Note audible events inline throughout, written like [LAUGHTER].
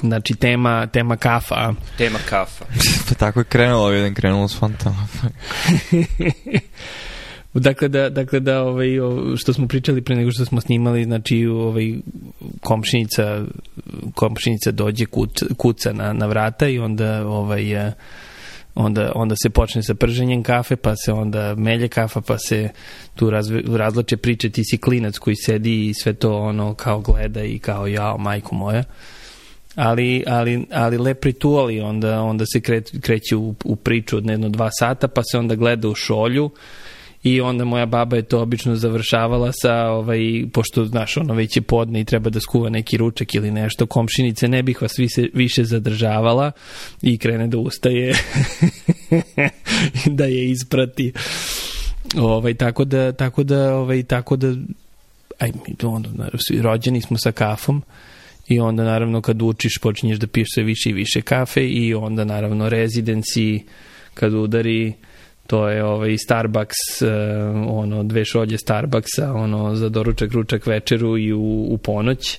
Znači, tema, tema kafa. Tema kafa. [LAUGHS] pa tako je krenulo, vidim, krenulo s fantama. [LAUGHS] Dakle da, dakle da ovaj, što smo pričali pre nego što smo snimali, znači ovaj, komšinica, komšinica dođe kuca, kuca na, na vrata i onda ovaj, eh, onda, onda se počne sa prženjem kafe, pa se onda melje kafa, pa se tu razve, razlače priče, ti si klinac koji sedi i sve to ono kao gleda i kao jao, majku moja. Ali, ali, ali lep ritual i onda, onda se kre, kreće u, u priču od jedno dva sata, pa se onda gleda u šolju, i onda moja baba je to obično završavala sa, ovaj, pošto, znaš, ono već je podne i treba da skuva neki ručak ili nešto, komšinice ne bih vas više, više zadržavala i krene da ustaje [LAUGHS] da je isprati. Ovaj, tako da, tako da, ovaj, tako da, aj, onda, rođeni smo sa kafom, i onda naravno kad učiš počinješ da piješ sve više i više kafe i onda naravno rezidenci kad udari to je ovaj Starbucks uh, ono dve šolje Starbucksa ono za doručak ručak večeru i u, u ponoć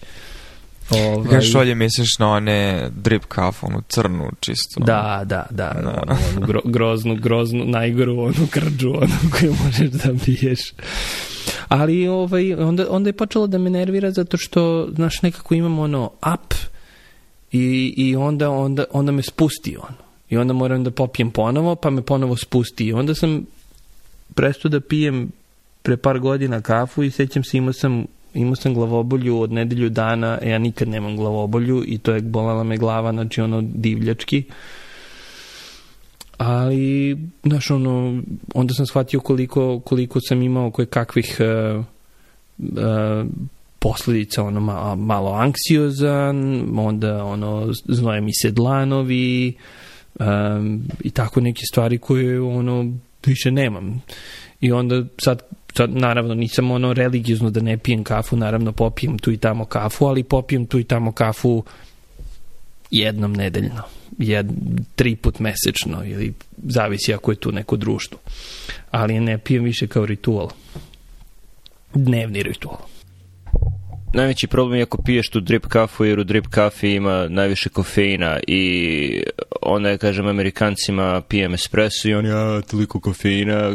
Ovaj... Kada šolje misliš na one drip kafu, onu crnu čisto. Da, da, da. da. Onu, onu gro, groznu, groznu, najgoru onu krđu, onu koju možeš da biješ. Ali ovaj, onda, onda je počelo da me nervira zato što, znaš, nekako imam ono up i, i onda, onda, onda me spusti ono. I onda moram da popijem ponovo, pa me ponovo spusti. I onda sam prestao da pijem pre par godina kafu i sećam se imao sam imao sam glavobolju od nedelju dana, ja nikad nemam glavobolju i to je bolala me glava, znači ono divljački. Ali, znaš, ono, onda sam shvatio koliko, koliko sam imao koje kakvih uh, uh, posledica, ono, malo, malo anksiozan, onda, ono, znoje mi se dlanovi, um, i tako neke stvari koje ono više nemam. I onda sad, sad naravno nisam ono religiozno da ne pijem kafu, naravno popijem tu i tamo kafu, ali popijem tu i tamo kafu jednom nedeljno, jed, tri put mesečno ili zavisi ako je tu neko društvo. Ali ne pijem više kao ritual. Dnevni ritual najveći problem je ako piješ tu drip kafu, jer u drip kafi ima najviše kofeina i onda je, kažem, Amerikancima pijem espresso i on ja, toliko kofeina,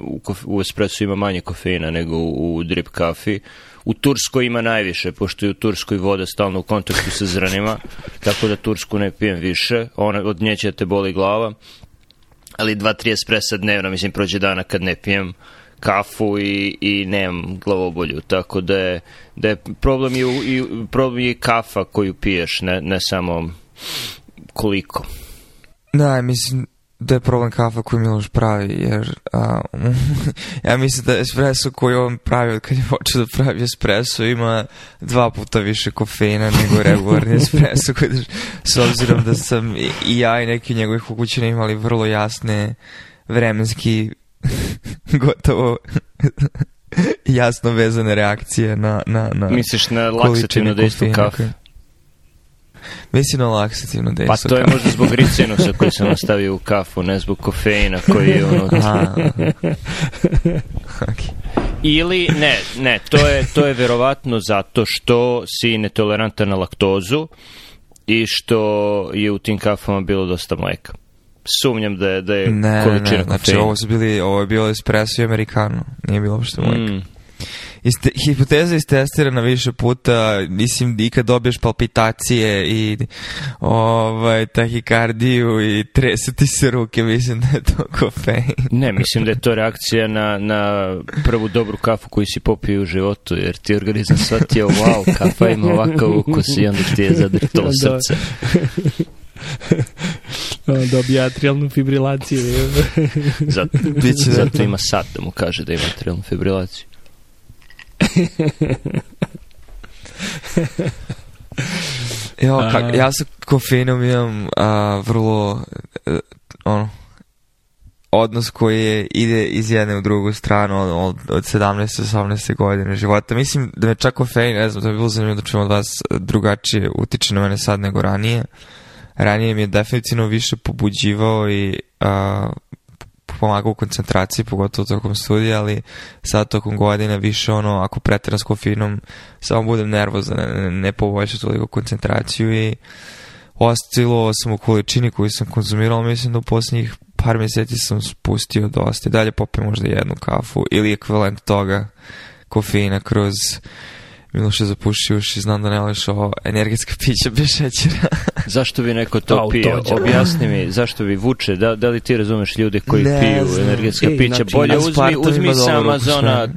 u, kof, u espresso ima manje kofeina nego u drip kafi. U Turskoj ima najviše, pošto je u Turskoj voda stalno u kontaktu sa zranima, tako da Tursku ne pijem više, ona, od nje će te boli glava, ali 2-3 espressa dnevno, mislim, prođe dana kad ne pijem kafu i, i nemam glavobolju, tako da je, da je problem, je, i, problem je kafa koju piješ, ne, ne samo koliko. Da, mislim da je problem kafa koju Miloš pravi, jer a, [LAUGHS] ja mislim da espresso koji on pravi od kad je počeo da pravi espresso ima dva puta više kofeina nego regularni [LAUGHS] espresso koji, s obzirom da sam i, i ja i neki njegovih ukućena imali vrlo jasne vremenski [LAUGHS] gotovo jasno vezane reakcije na, na, na Misliš na laksativno dejstvo kafe? Mislim na laksativno dejstvo Pa to je možda zbog ricenusa koji sam ostavio u kafu, ne zbog kofeina koji je ono... [LAUGHS] okay. Ili, ne, ne, to je, to je verovatno zato što si netolerantan na laktozu i što je u tim kafama bilo dosta mleka sumnjam da je, da je ne, količina ne, znači ovo su bili, ovo je bilo espresso i americano, nije bilo uopšte mleka. Mm. Iste, hipoteza istestirana više puta, mislim, i kad dobiješ palpitacije i ovaj, tahikardiju i tresati se ruke, mislim da je to kofein. Ne, mislim da je to reakcija na, na prvu dobru kafu koju si popio u životu, jer ti organizam shvatio, wow, kafa ima ovakav ukus i onda ti je zadrtalo da. srce. [LAUGHS] Dobija atrialnu fibrilaciju. zato, zato ima sat da mu kaže da ima atrialnu fibrilaciju. [LAUGHS] jo, kak, ja sa kofeinom imam a, vrlo uh, ono odnos koji je, ide iz jedne u drugu stranu od, od 17. 18. godine života. Mislim da me čak kofein, ne znam, to je bilo zanimljivo da čujem od vas drugačije utiče na mene sad nego ranije. Ranije mi je definitivno više pobuđivao i a, pomagao u koncentraciji, pogotovo tokom studija, ali sad tokom godine više ono, ako pretjeram s kofinom, samo budem nervozan, ne, ne, ne poboljša toliko koncentraciju i oscilovao sam u količini koju sam konzumirao, mislim da u posljednjih par mjeseci sam spustio dosta i dalje popijem možda jednu kafu ili ekvivalent toga kofeina kroz Miloše zapuši uši, znam da ne voliš ovo energetska pića bez šećera. [LAUGHS] zašto bi neko to Au, pio? tođe. Objasni mi, zašto bi vuče? Da, da li ti razumeš ljude koji Ne piju znam. energetska Ej, pića? znači, Bolje uzmi, uzmi sa Amazona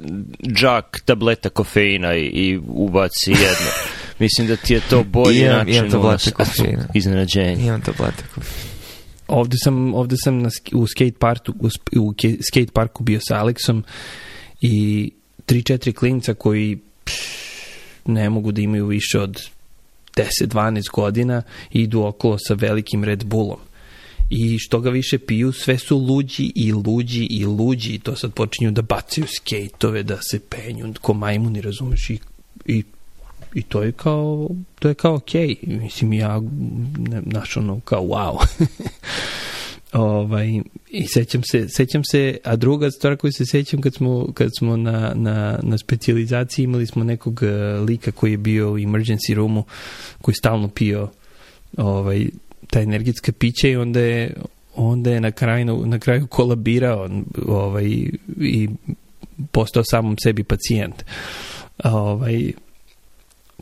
džak tableta kofeina i, i ubaci jedno. [LAUGHS] Mislim da ti je to bolji Imam- način imam tablete kofeina. iznenađenje. Imam tablete kofeina. Ovde sam, ovde sam na, u skate parku, u, u skate parku bio sa Aleksom i tri, četiri klinca koji pff, ne mogu da imaju više od 10-12 godina i idu okolo sa velikim Red Bullom. I što ga više piju, sve su luđi i luđi i luđi. I to sad počinju da bacaju skejtove, da se penju ko majmuni, razumeš, i, i i to je kao to je kao okej. Mislim ja ne, ono kao wow [LAUGHS] ovaj i sećam se sećam se a druga stvar koju se sećam kad smo kad smo na na na specijalizaciji imali smo nekog uh, lika koji je bio u emergency roomu koji stalno pio ovaj ta energetska pića i onda je onda je na kraju na kraju kolabirao ovaj i postao samom sebi pacijent. Ovaj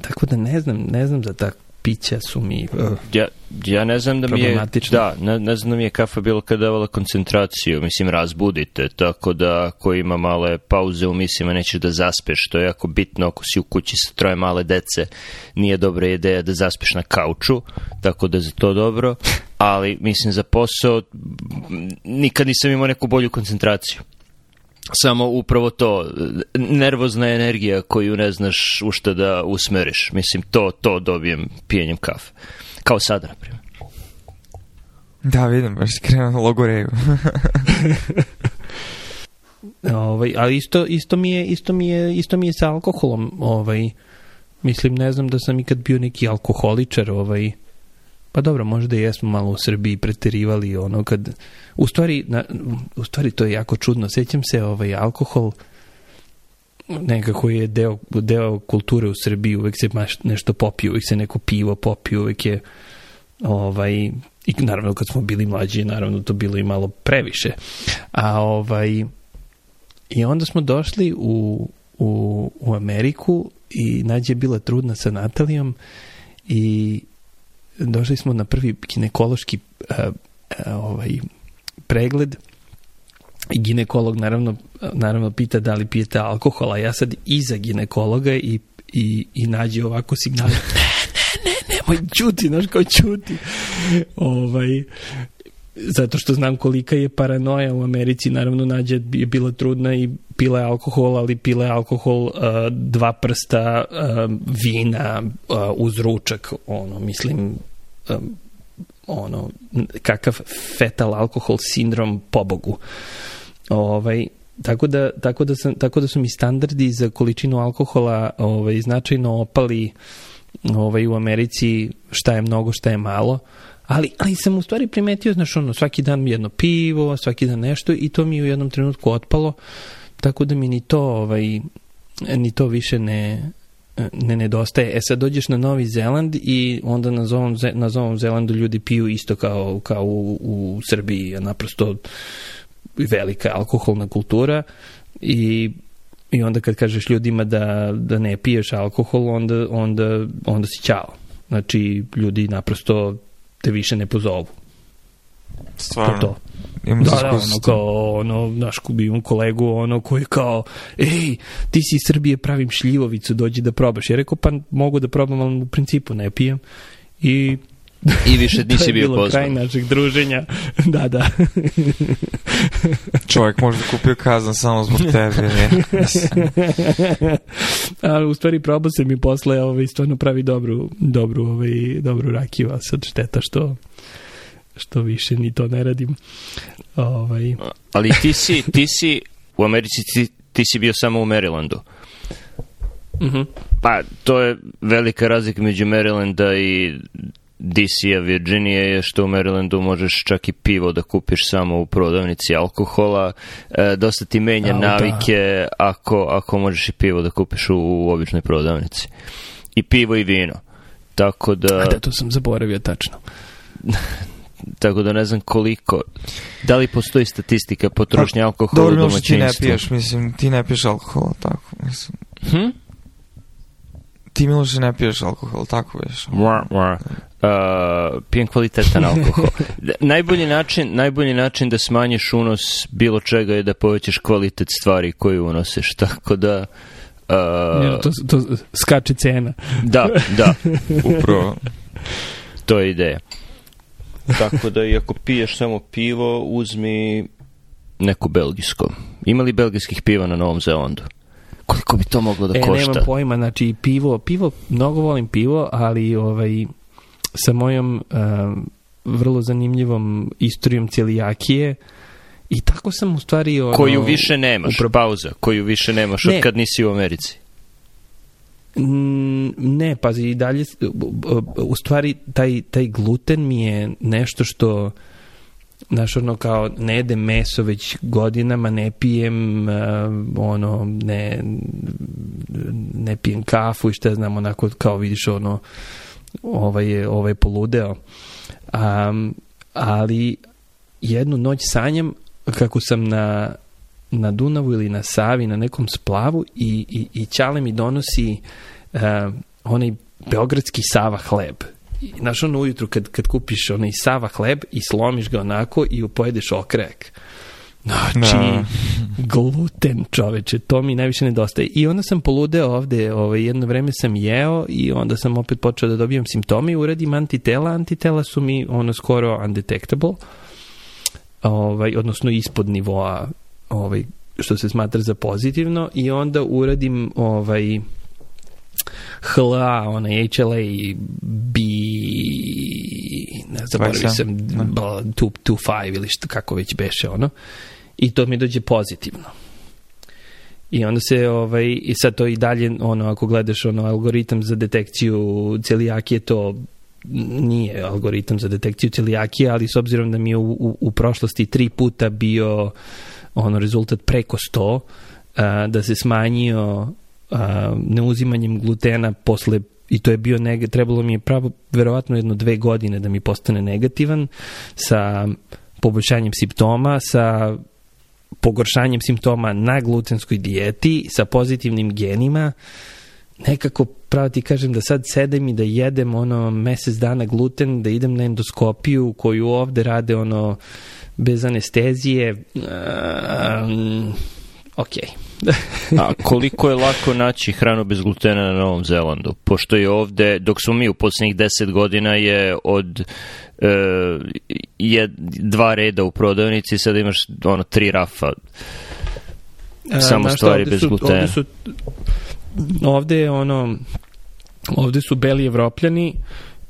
tako da ne znam ne znam za ta pića su mi uh, Ja, ja ne znam da mi je, da, ne, ne znam da mi je kafa bilo kad davala koncentraciju, mislim razbudite, tako da ako ima male pauze u mislima nećeš da zaspeš, što je jako bitno ako si u kući sa troje male dece, nije dobra ideja da zaspeš na kauču, tako da je za to dobro, [LAUGHS] ali mislim za posao nikad nisam imao neku bolju koncentraciju. Samo upravo to, nervozna energija koju ne znaš u šta da usmeriš. Mislim, to, to dobijem pijenjem kafe. Kao sada, na primjer. Da, vidim, baš si krenuo na logoreju. [LAUGHS] Ovaj, ali isto, isto, mi je, isto, mi je, isto mi je sa alkoholom. Ovaj, mislim, ne znam da sam ikad bio neki alkoholičar. Ovaj, pa dobro, možda i jesmo malo u Srbiji preterivali ono kad... U stvari, na, u stvari to je jako čudno. Sećam se, ovaj, alkohol nekako je deo, deo kulture u Srbiji, uvek se maš, nešto popije, uvek se neko pivo popije, uvek je ovaj, i naravno kad smo bili mlađi, naravno to bilo i malo previše. A ovaj, i onda smo došli u, u, u Ameriku i Nađa je bila trudna sa Natalijom i došli smo na prvi ginekološki uh, uh, ovaj, pregled i ginekolog naravno, naravno pita da li pijete alkohola. Ja sad iza ginekologa i, i, i nađe ovako signal [LAUGHS] ne, ne, ne, nemoj čuti, znaš kao čuti. Ovaj, zato što znam kolika je paranoja u Americi, naravno Nađa je bila trudna i pila je alkohol, ali pila je alkohol uh, dva prsta uh, vina uh, uz ručak, ono, mislim, um, ono, kakav fetal alkohol sindrom pobogu. Ovaj, tako da, tako, da sam, tako da su mi standardi za količinu alkohola ovaj, značajno opali ovaj, u Americi šta je mnogo, šta je malo. Ali, ali sam u stvari primetio, znaš, ono, svaki dan jedno pivo, svaki dan nešto i to mi je u jednom trenutku otpalo, tako da mi ni to, ovaj, ni to više ne, ne nedostaje. E sad dođeš na Novi Zeland i onda na Novom, na Novom Zelandu ljudi piju isto kao, kao u, u Srbiji, naprosto velika alkoholna kultura i i onda kad kažeš ljudima da, da ne piješ alkohol, onda, onda, onda si ćao. Znači, ljudi naprosto te više ne pozovu. Stvarno. To, to. Imam Da, se da, ono kao, ono, naš imam kolegu, ono, koji je kao, ej, ti si iz Srbije, pravim šljivovicu, dođi da probaš. Ja rekao, pa mogu da probam, ali u principu ne pijem. I I više [LAUGHS] to nisi je bio bilo kraj pozvan. našeg druženja. [LAUGHS] da, da. [LAUGHS] Čovjek možda kupio kazan samo zbog tebe. Ne? Ali u stvari probao sam i posle ovaj, stvarno pravi dobru, dobru, ovaj, dobru rakiju, a sad šteta što što više ni to ne radim. Ovaj, Ali ti si, ti si u Americi, ti, ti si bio samo u Marylandu. uh Pa, to je velika razlika među Marylanda i DC-a Virginije je što u Marylandu možeš čak i pivo da kupiš samo u prodavnici alkohola. E, dosta ti menja Au, navike ako, ako možeš i pivo da kupiš u, u običnoj prodavnici. I pivo i vino. Tako da, A da, to sam zaboravio tačno. [LAUGHS] tako da ne znam koliko. Da li postoji statistika potrošnje alkohola Pa, Dobro, u Miloš, ti ne domaćinstvu? piješ, mislim, ti ne piješ alkohol, tako, mislim. Hm? Ti, Miloš, ne piješ alkohol, tako već. Mua, mua. Uh, pijem kvalitetan alkohol. [LAUGHS] D- najbolji način, najbolji način da smanjiš unos bilo čega je da povećaš kvalitet stvari koje unosiš. Tako da uh, Jer to, to skače cena. da, da, [LAUGHS] Upravo. to je ideja. Tako da i ako piješ samo pivo, uzmi neko belgijsko. Ima li belgijskih piva na Novom Zelandu? Koliko bi to moglo da e, košta? nemam pojma, znači pivo, pivo, mnogo volim pivo, ali ovaj, sa mojom um, vrlo zanimljivom istorijom celijakije i tako sam u stvari... Ono, Koju više nemaš, upro- pauza, koju više nemaš od Ne. kad nisi u Americi. Mm, Ne, pazi, i dalje, u stvari, taj, taj gluten mi je nešto što, znaš, ono, kao, ne jedem meso već godinama, ne pijem, uh, ono, ne, ne pijem kafu i šta znam, onako, kao vidiš, ono, ovaj je, ovaj je poludeo. Um, ali jednu noć sanjam kako sam na, na Dunavu ili na Savi, na nekom splavu i, i, i Ćale mi donosi uh, onaj beogradski Sava hleb. I, Znaš, ono ujutru kad, kad kupiš onaj Sava hleb i slomiš ga onako i pojedeš okrek. Znači, Da. gluten čoveče, to mi najviše nedostaje. I onda sam poludeo ovde, ovaj, jedno vreme sam jeo i onda sam opet počeo da dobijam simptome i uradim antitela. Antitela su mi ono skoro undetectable, ovaj, odnosno ispod nivoa ovaj, što se smatra za pozitivno i onda uradim ovaj, HLA, onaj HLA B ne zaboravio 27, sam da. 2.5 ili što, kako već beše ono i to mi dođe pozitivno i onda se ovaj i sad to i dalje ono ako gledaš ono algoritam za detekciju celijakije to nije algoritam za detekciju celijakije ali s obzirom da mi je u, u, u prošlosti tri puta bio ono rezultat preko 100 a, da se smanjio a, neuzimanjem glutena posle i to je bio neg trebalo mi je pravo verovatno jedno dve godine da mi postane negativan sa poboljšanjem simptoma sa pogoršanjem simptoma na glutenskoj dijeti sa pozitivnim genima. Nekako pravo ti kažem da sad sedem i da jedem ono mesec dana gluten, da idem na endoskopiju koju ovde rade ono bez anestezije um, ok A koliko je lako naći hranu bez glutena na Novom Zelandu? Pošto je ovde, dok smo mi u posljednjih deset godina je od e, je dva reda u prodavnici, sada imaš ono tri rafa. Samo znaš šta, stvari ovde bez su- glutena. Ovde, su, ovde je ono ovde su beli evropljani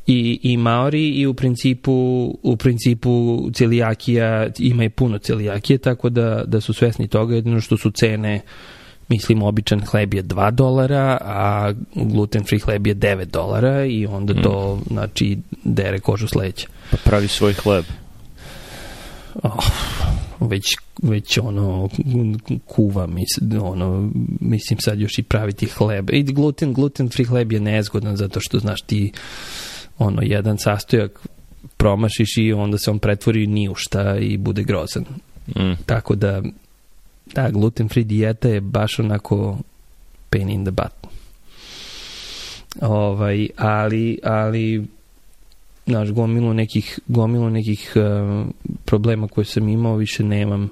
i, i Maori i u principu u principu celijakija ima i puno celijakije tako da, da su svesni toga. Jedino što su cene mislim običan hleb je 2 dolara a gluten free hleb je 9 dolara i onda to znači dere kožu s leđa Pa pravi svoj hleb. oh, već, već ono kuva mis, ono, mislim sad još i praviti hleb. I gluten, gluten free hleb je nezgodan zato što znaš ti ono jedan sastojak promašiš i onda se on pretvori ni u šta i bude grozan. Mm. tako da da, gluten free dijeta je baš onako pain in the butt. Ovaj, ali ali znaš, gomilu nekih, gomilu nekih uh, problema koje sam imao više nemam.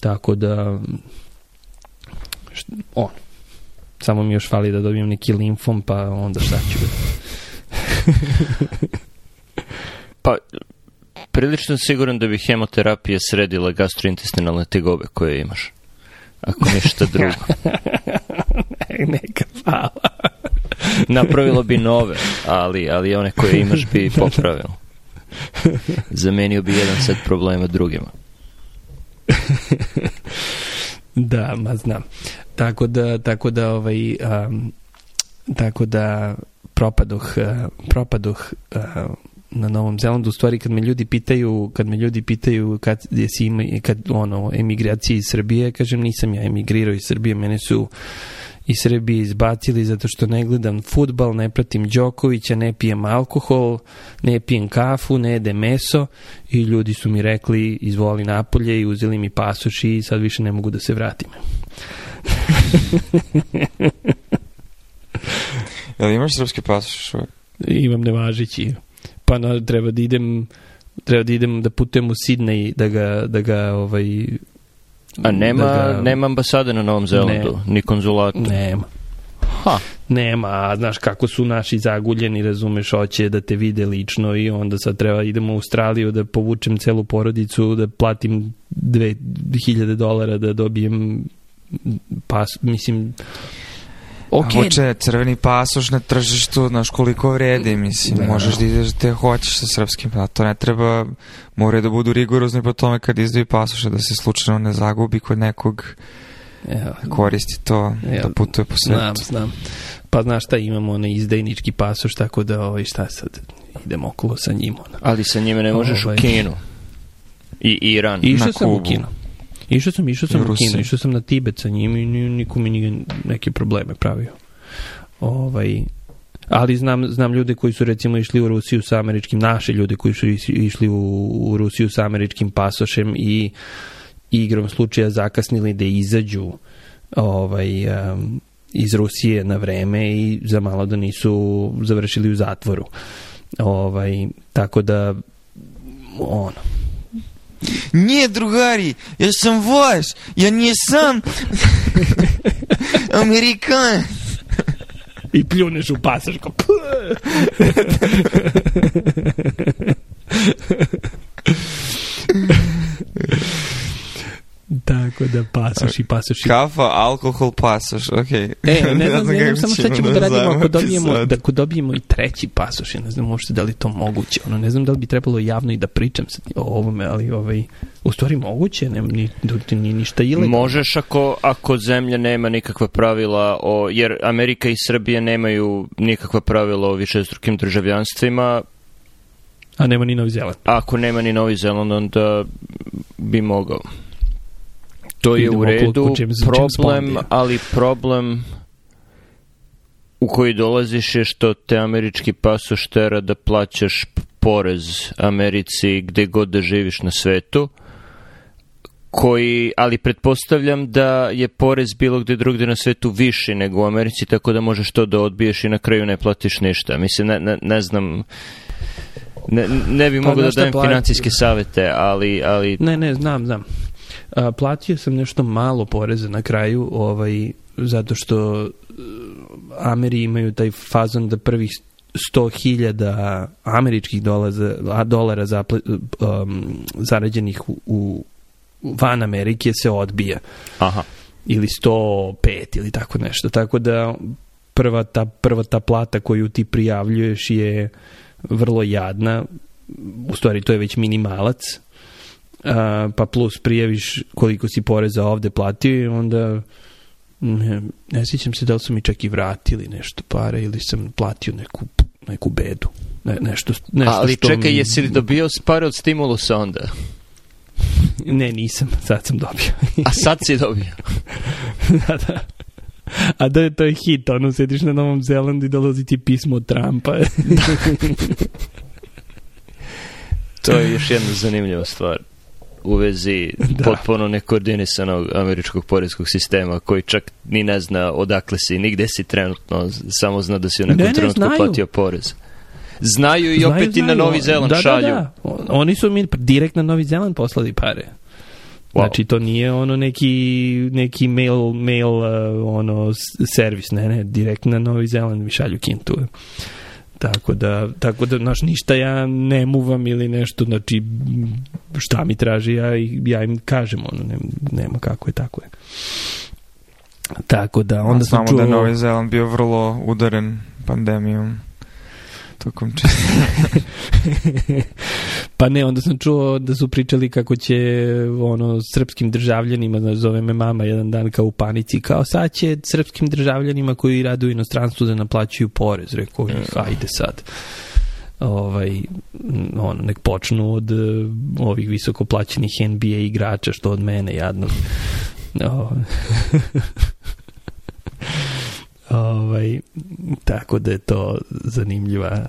Tako da št, on. Samo mi još fali da dobijem neki limfom pa onda šta ću [LAUGHS] Pa, prilično siguran da bi hemoterapija sredila gastrointestinalne tegobe koje imaš. Ako ništa [LAUGHS] drugo. neka hvala [LAUGHS] Napravilo bi nove, ali, ali one koje imaš bi popravilo. Zamenio bi jedan set problema drugima. Da, ma znam. Tako da, tako da, ovaj, um, tako da propadoh, uh, propadoh uh, na Novom Zelandu, u stvari kad me ljudi pitaju, kad me ljudi pitaju kad jesi ima, kad ono, emigracije iz Srbije, kažem nisam ja emigrirao iz Srbije, mene su iz Srbije izbacili zato što ne gledam futbal, ne pratim Đokovića, ne pijem alkohol, ne pijem kafu, ne jedem meso i ljudi su mi rekli izvoli napolje i uzeli mi pasoš i sad više ne mogu da se vratim. [LAUGHS] Jel imaš srpski pasoš? Imam nevažići. Pa na, treba da idem treba da idem da putujem u Sidney da ga, da ga ovaj, A nema, da ga, nema ambasade na Novom Zelandu, ni konzulata. Nema. Ha. Nema, a znaš kako su naši zaguljeni, razumeš, hoće da te vide lično i onda sad treba idemo u Australiju da povučem celu porodicu, da platim 2000 dolara da dobijem pas, mislim, Ok. Hoće crveni pasoš na tržištu, znaš koliko vredi, mislim, da. možeš da ideš te hoćeš sa srpskim, a to ne treba, moraju da budu rigorozni po tome kad izdaju pasoše, da se slučajno ne zagubi kod nekog ja. koristi to, ja. da putuje po svetu. Znam, znam. Pa znaš šta, imamo onaj izdajnički pasoš, tako da ovaj, šta sad, idemo okolo sa njim. Ono. Ali sa njime ne možeš ovaj. u Kinu. I Iran. Išao sam u Kinu. Išao sam, išao sam u Kinu, išao sam na Tibet sa njim i niko mi nije neke probleme pravio. Ovaj, ali znam, znam ljude koji su recimo išli u Rusiju sa američkim, naše ljude koji su išli u, u Rusiju sa američkim pasošem i igrom slučaja zakasnili da izađu ovaj, um, iz Rusije na vreme i za malo da nisu završili u zatvoru. Ovaj, tako da ono, Не, другари, я сам ваш, я не сам американ. И плюнешь у пасышку. [LAUGHS] Tako da pasoš i pasoš. I... Kafa, alkohol, pasoš, ok. E, [LAUGHS] ne znam, ne znam, ne znam samo šta ćemo da radimo ako dobijemo, da, ako dobijemo i treći pasoš. Ja ne znam možete da li to moguće. Ono, ne znam da li bi trebalo javno i da pričam sa o ovome, ali ovaj, u stvari moguće, nema ni, ni, ništa ilegalno. Možeš ako, ako zemlja nema nikakva pravila, o, jer Amerika i Srbija nemaju nikakva pravila o višestrukim državljanstvima, a nema ni Novi Zeland. Ako nema ni Novi Zeland, onda bi mogao. To je u redu, problem, ali problem u koji dolaziš je što te američki pasoš tera da plaćaš porez Americi gde god da živiš na svetu koji, ali pretpostavljam da je porez bilo gde drugde na svetu viši nego u Americi, tako da možeš to da odbiješ i na kraju ne platiš ništa. Mislim, ne, ne, ne znam, ne, ne bi pa mogo da dajem financijske savete, ali, ali... Ne, ne, znam, znam. A, platio sam nešto malo poreza na kraju, ovaj, zato što e, Ameri imaju taj fazon da prvih 100.000 američkih dolara, dolara za, um, zarađenih u, u van Amerike se odbija. Aha. Ili 105 ili tako nešto. Tako da prva ta, prva ta plata koju ti prijavljuješ je vrlo jadna. U stvari to je već minimalac a, pa plus prijaviš koliko si poreza ovde platio i onda ne, ne sjećam se da li su mi čak i vratili nešto pare ili sam platio neku, neku bedu. Ne, nešto, nešto Ali što čekaj, mi... jesi li dobio pare od stimulusa onda? [LAUGHS] ne, nisam, sad sam dobio. A sad si dobio? [LAUGHS] da, da. A da je to je hit, ono, sediš na Novom Zelandu i dolazi ti pismo od Trumpa. [LAUGHS] to je još jedna zanimljiva stvar u vezi [LAUGHS] da. potpuno nekoordinisanog američkog poreskog sistema koji čak ni ne zna odakle si, nigde si trenutno, samo zna da si u nekom ne, ne, trenutku znaju. platio porez. Znaju i znaju, opet znaju. i na Novi Zeland da, šalju. Da, da. Oni su mi direkt na Novi Zeland poslali pare. Wow. Znači to nije ono neki neki mail mail uh, ono servis, ne, ne, direkt na Novi Zeland mi šalju kintu. Tako da, tako da, znaš, ništa ja ne muvam ili nešto, znači, šta mi traži, ja, ja im kažem, ono, nema, nema kako je, tako je. Tako da, onda sam čuo... da je Novi Zeland bio vrlo udaren pandemijom tokom. [LAUGHS] Pa ne, onda sam čuo da su pričali kako će ono srpskim državljanima, da zove me mama jedan dan kao u panici, kao sad će srpskim državljanima koji rade u inostranstvu da naplaćuju porez. Rekao, ajde sad ovaj, ono, nek počnu od uh, ovih visoko plaćenih NBA igrača, što od mene jadno. O, [LAUGHS] ovaj, tako da je to zanimljiva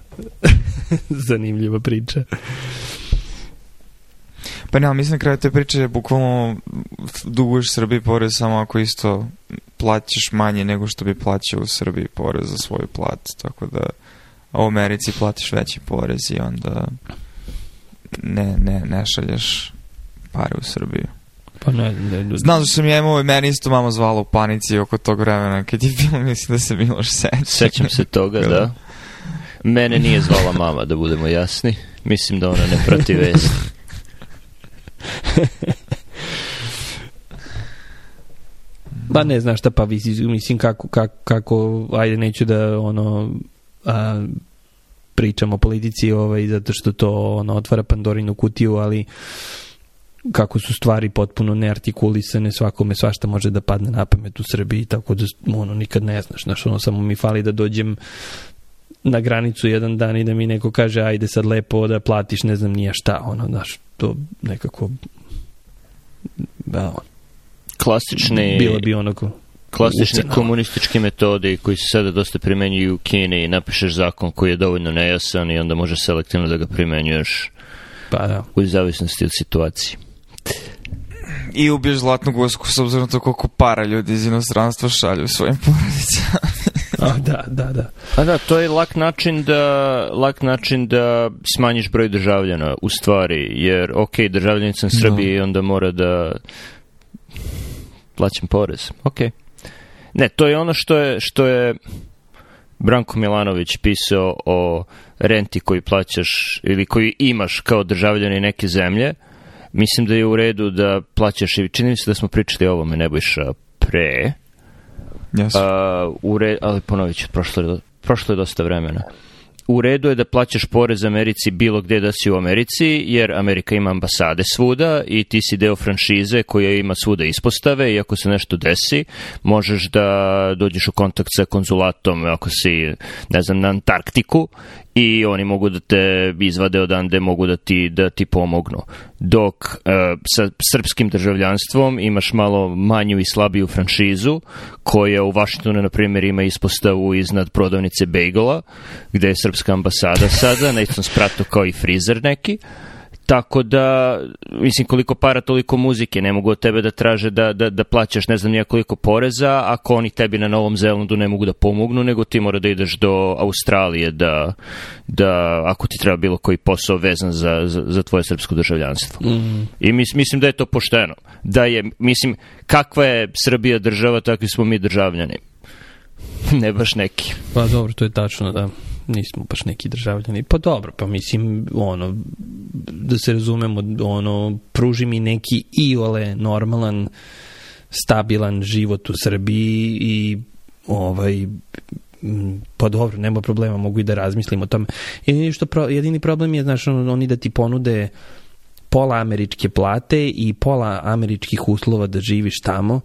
[LAUGHS] zanimljiva priča. Pa ne, mislim na kraju te priče bukvalno duguješ Srbiji porez samo ako isto plaćaš manje nego što bi plaćao u Srbiji porez za svoju plat, tako da u Americi platiš veći porez i onda ne, ne, ne šalješ pare u Srbiju. Pa ne, ne, ne. Znam da sam ja imao, meni isto mama zvala u panici oko tog vremena, kad je bilo, [LAUGHS] mislim da se Miloš seća. Sećam se toga, da. Mene nije zvala mama, da budemo jasni. Mislim da ona ne prati vest. [LAUGHS] Pa ne znaš šta, pa visi, mislim kako, kako, kako, ajde neću da ono, a, pričam o politici, ovaj, zato što to ono, otvara Pandorinu kutiju, ali kako su stvari potpuno neartikulisane, svakome svašta može da padne na pamet u Srbiji, tako da ono, nikad ne znaš, znaš, ono, samo mi fali da dođem na granicu jedan dan i da mi neko kaže ajde sad lepo da platiš ne znam nije šta, ono, znaš, to nekako da, Klasični... bilo bi onako klasični ucena. komunistički metodi koji se sada dosta primenjuju u Kini napišeš zakon koji je dovoljno nejasan i onda možeš selektivno da ga primenjuješ pa da. u zavisnosti od situacije. I ubiješ zlatnu gusku s obzirom na to koliko para ljudi iz inostranstva šalju svojim porodicama. [LAUGHS] A, da, da, da. A da, to je lak način da, lak način da smanjiš broj državljana u stvari, jer ok, državljanin sam Srbije i onda mora da plaćam porez. Ok. Ne, to je ono što je, što je Branko Milanović pisao o renti koju plaćaš ili koju imaš kao državljani neke zemlje. Mislim da je u redu da plaćaš i čini mi se da smo pričali o ovome Nebojša pre. Yes. Uh, u re, ali ponovit ću, prošlo prošlo je dosta vremena. U redu je da plaćaš porez Americi bilo gde da si u Americi, jer Amerika ima ambasade svuda i ti si deo franšize koja ima svuda ispostave i ako se nešto desi, možeš da dođeš u kontakt sa konzulatom ako si, ne znam, na Antarktiku i oni mogu da te izvade odande, mogu da ti, da ti pomognu. Dok e, sa srpskim državljanstvom imaš malo manju i slabiju franšizu, koja u Vašingtonu, na primjer, ima ispostavu iznad prodavnice Bagela, gde je srpska ambasada sada, na istom spratu kao i frizer neki. Tako da, mislim, koliko para, toliko muzike. Ne mogu od tebe da traže da, da, da plaćaš ne znam nija koliko poreza, ako oni tebi na Novom Zelandu ne mogu da pomognu, nego ti mora da ideš do Australije da, da ako ti treba bilo koji posao vezan za, za, za tvoje srpsko državljanstvo. Mm. I mis, mislim da je to pošteno. Da je, mislim, kakva je Srbija država, takvi smo mi državljani. [LAUGHS] ne baš neki. Pa dobro, to je tačno, da nismo baš neki državljani. Pa dobro, pa mislim, ono, da se razumemo, ono, pruži mi neki iole normalan, stabilan život u Srbiji i ovaj pa dobro, nema problema, mogu i da razmislim o tome. Jedini, što pro, jedini problem je, znaš, oni da ti ponude pola američke plate i pola američkih uslova da živiš tamo,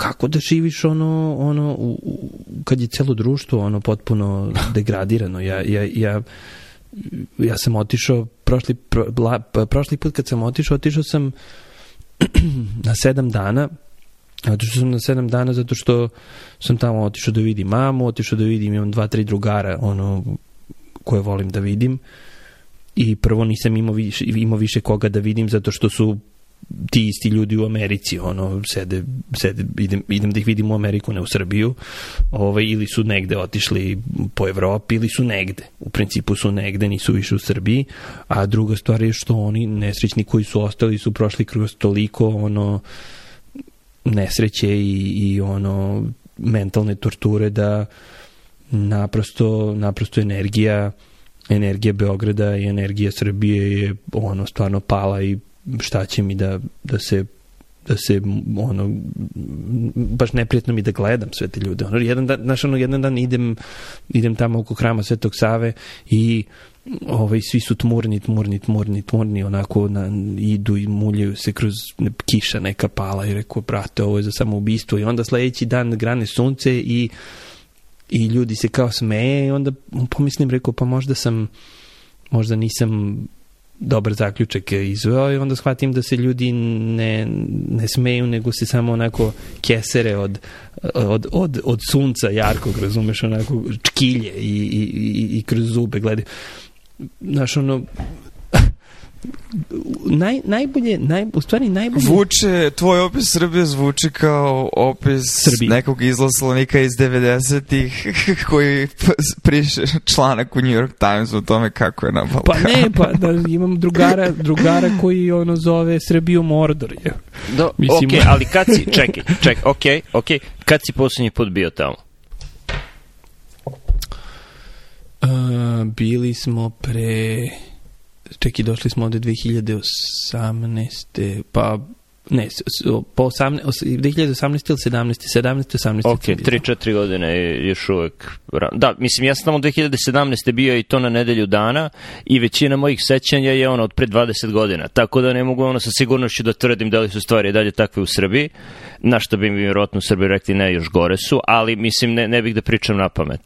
kako da živiš ono ono u, u, kad je celo društvo ono potpuno [LAUGHS] degradirano? Ja ja ja ja sam otišao prošli pro, la, prošli put kad sam otišao otišao sam [CLEARS THROAT] na sedam dana. Otišao sam na sedam dana zato što sam tamo otišao da vidim mamu, otišao da vidim, imam dva, tri drugara ono, koje volim da vidim. I prvo nisam imao više, imao više koga da vidim zato što su ti isti ljudi u Americi, ono, sede, sede idem, idem da ih vidim u Ameriku, ne u Srbiju, ovaj, ili su negde otišli po Evropi, ili su negde. U principu su negde, nisu više u Srbiji, a druga stvar je što oni nesrećni koji su ostali su prošli kroz toliko, ono, nesreće i, i ono, mentalne torture da naprosto, naprosto energija energija Beograda i energija Srbije je ono stvarno pala i šta će mi da, da se da se ono baš neprijatno mi da gledam sve te ljude. Ono jedan dan, znaš, ono, jedan dan idem idem tamo oko hrama Svetog Save i ovaj, svi su tmurni, tmurni, tmurni, tmurni, onako na, idu i muljaju se kroz ne, kiša neka pala i rekao, brate, ovo je za samoubistvo i onda sledeći dan grane sunce i i ljudi se kao smeje i onda pomislim, rekao, pa možda sam možda nisam dobar zaključak izveo i onda shvatim da se ljudi ne, ne smeju, nego se samo onako kesere od, od, od, od sunca jarkog, razumeš, onako čkilje i, i, i, i kroz zube gledaju. Znaš, ono, naj, najbolje, naj, u stvari najbolje... Vuče, tvoj opis Srbije zvuči kao opis Srbije. nekog izlaslonika iz 90-ih [LAUGHS] koji priše članak u New York Times o tome kako je na Balkanu. Pa ne, pa da imam drugara, drugara koji ono zove Srbiju Mordor. Je. Do, Mislim, ok, ali kad si, čekaj, čekaj, ok, ok, kad si poslednji put bio tamo? Uh, bili smo pre čekaj, došli smo ovde 2018. Pa ne, po 18, 2018 ili 17. 17. 18. Ok, 3-4 godine je još uvek... Da, mislim, ja sam tamo 2017. bio i to na nedelju dana i većina mojih sećanja je ono od pre 20 godina, tako da ne mogu ono sa sigurnošću da tvrdim da li su stvari dalje takve u Srbiji, na što bi mi vjerojatno u Srbiji rekli ne, još gore su, ali mislim ne, ne bih da pričam na pamet.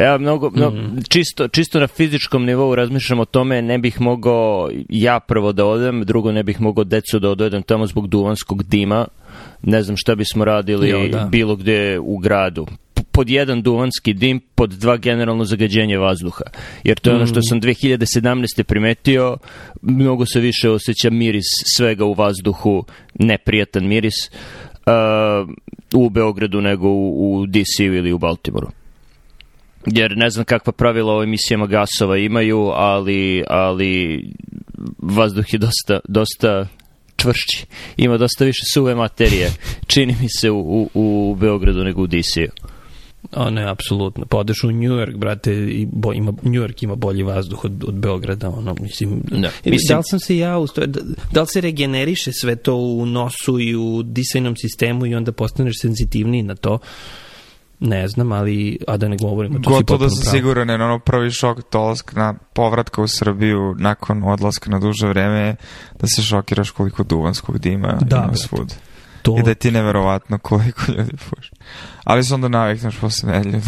Ja mnogo, mnogo mm. čisto, čisto na fizičkom nivou razmišljam o tome, ne bih mogao ja prvo da odem, drugo ne bih mogao decu da odvedem tamo zbog duvanskog dima. Ne znam šta bismo radili jo, da. bilo gde u gradu pod jedan duvanski dim, pod dva generalno zagađenje vazduha. Jer to je ono što mm. sam 2017. primetio, mnogo se više osjeća miris svega u vazduhu, neprijatan miris, uh, u Beogradu nego u, u DC ili u Baltimoru jer ne znam kakva pravila o emisijama gasova imaju, ali, ali vazduh je dosta, dosta čvršći. Ima dosta više suve materije, čini mi se, u, u, u Beogradu nego u DC-u. O ne, apsolutno. Pa odeš u New York, brate, i bo, ima, New York ima bolji vazduh od, od Beograda, ono, mislim, da, mislim... Da li sam se ja, usto, da, da li se regeneriše sve to u nosu i u disajnom sistemu i onda postaneš senzitivniji na to? Ne znam, ali, a da ne govorimo, to Gotovo da sam siguran, je ono prvi šok dolaska na povratka u Srbiju nakon odlaska na duže vreme, da se šokiraš koliko duvanskog dima da, ima svud. To... I da je ti neverovatno koliko ljudi puši. Ali se onda navikneš posle nedelju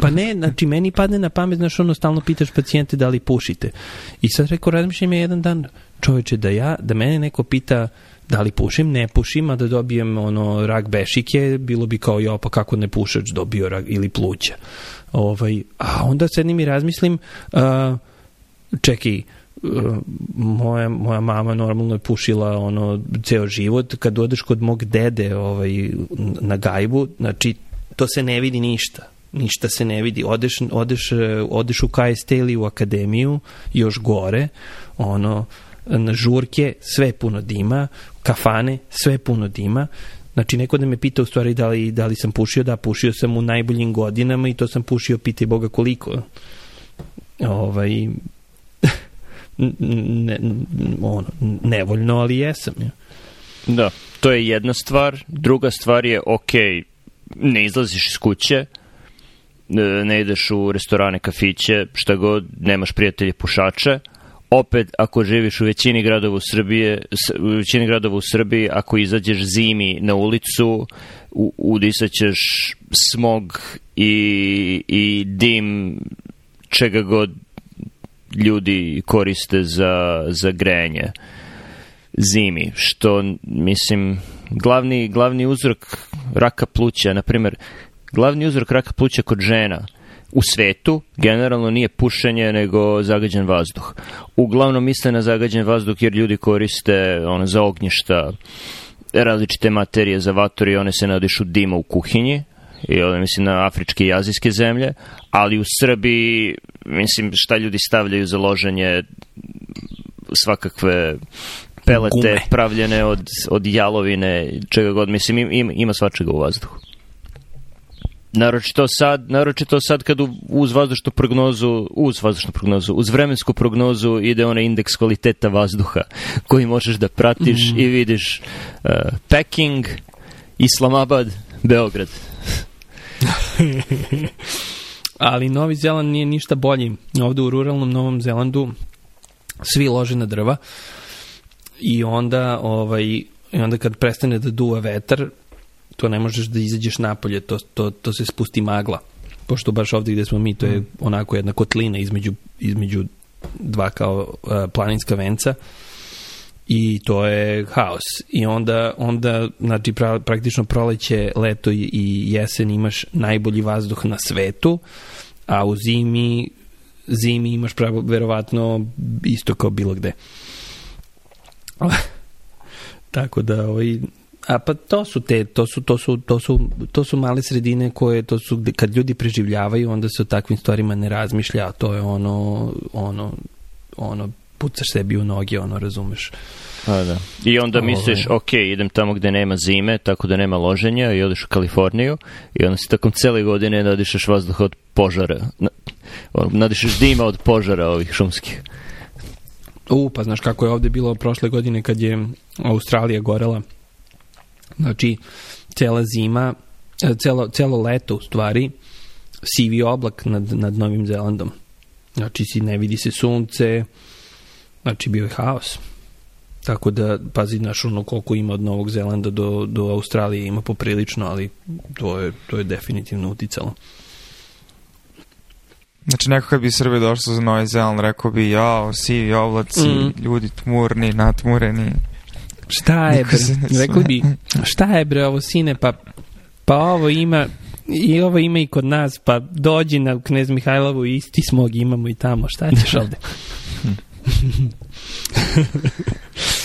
pa ne, znači meni padne na pamet, znaš ono stalno pitaš pacijente da li pušite. I sad rekao, razmišljam je jedan dan, čoveče, da ja, da mene neko pita da li pušim, ne pušim, a da dobijem ono rak bešike, bilo bi kao jo, pa kako ne pušač dobio rak ili pluća. Ovaj, a onda sedim i razmislim, uh, čekaj, uh, moja, moja mama normalno je pušila ono ceo život, kad odeš kod mog dede ovaj, na gajbu, znači to se ne vidi ništa ništa se ne vidi. Odeš, odeš, odeš u KST ili u akademiju, još gore, ono, na žurke, sve puno dima, kafane, sve puno dima. Znači, neko da me pita u stvari da li, da li sam pušio, da, pušio sam u najboljim godinama i to sam pušio, pitaj Boga koliko. Ovaj, [LAUGHS] ne, ono, nevoljno, ali jesam. Ja. Da, to je jedna stvar. Druga stvar je, ok, ne izlaziš iz kuće, ne ideš u restorane, kafiće, šta god, nemaš prijatelje pušače, opet ako živiš u većini gradova u Srbije, u većini gradova u Srbiji, ako izađeš zimi na ulicu, u, udisaćeš smog i, i dim čega god ljudi koriste za, za grejanje zimi, što mislim glavni, glavni uzrok raka pluća, na primer glavni uzrok raka pluća kod žena u svetu generalno nije pušenje nego zagađen vazduh. Uglavnom misle na zagađen vazduh jer ljudi koriste ono, za ognjišta različite materije za vator i one se nadišu dima u kuhinji i ovdje mislim na afričke i azijske zemlje, ali u Srbiji mislim šta ljudi stavljaju za loženje svakakve pelete Gume. pravljene od, od jalovine, čega god, mislim ima, ima svačega u vazduhu. Naročito sad, naročito sad kad uz vazdušnu prognozu, uz vazdušnu prognozu, uz vremensku prognozu ide onaj indeks kvaliteta vazduha koji možeš da pratiš mm. i vidiš uh, Peking, Islamabad, Beograd. [LAUGHS] Ali Novi Zeland nije ništa bolji. Ovde u ruralnom Novom Zelandu svi lože na drva i onda ovaj i onda kad prestane da duva vetar to ne možeš da izađeš napolje to, to, to se spusti magla. Pošto baš ovde gde smo mi to je onako jedna kotlina između, između dva kao uh, planinska venca i to je haos. I onda, onda znači pra, praktično proleće, leto i, i jesen imaš najbolji vazduh na svetu a u zimi zimi imaš pravo, verovatno isto kao bilo gde. [LAUGHS] Tako da ovaj, a pa to su te to su to su to su to su male sredine koje to su kad ljudi preživljavaju onda se o takvim stvarima ne razmišlja a to je ono ono ono pucaš sebi u noge ono razumeš A, da. I onda Ovaj. misliš, ok, idem tamo gde nema zime, tako da nema loženja i odeš u Kaliforniju i onda si tokom cele godine nadišeš vazduh od požara. Nadišeš dima od požara ovih šumskih. U, pa znaš kako je ovde bilo prošle godine kad je Australija gorela. Znači, cela zima, e, celo, celo leto u stvari, sivi oblak nad, nad Novim Zelandom. Znači, si ne vidi se sunce, znači bio je haos. Tako da, pazi, znaš ono koliko ima od Novog Zelanda do, do Australije, ima poprilično, ali to je, to je definitivno uticalo. Znači, neko kad bi Srbije došlo za Novi Zeland, rekao bi, jao, sivi oblaci, Mm. ljudi tmurni, natmureni. Šta je bre? Rekli bi, šta je bre ovo sine, pa, pa ovo ima i ovo ima i kod nas, pa dođi na Knez Mihajlovu i isti smog imamo i tamo, šta ćeš [LAUGHS] ovde? [LAUGHS]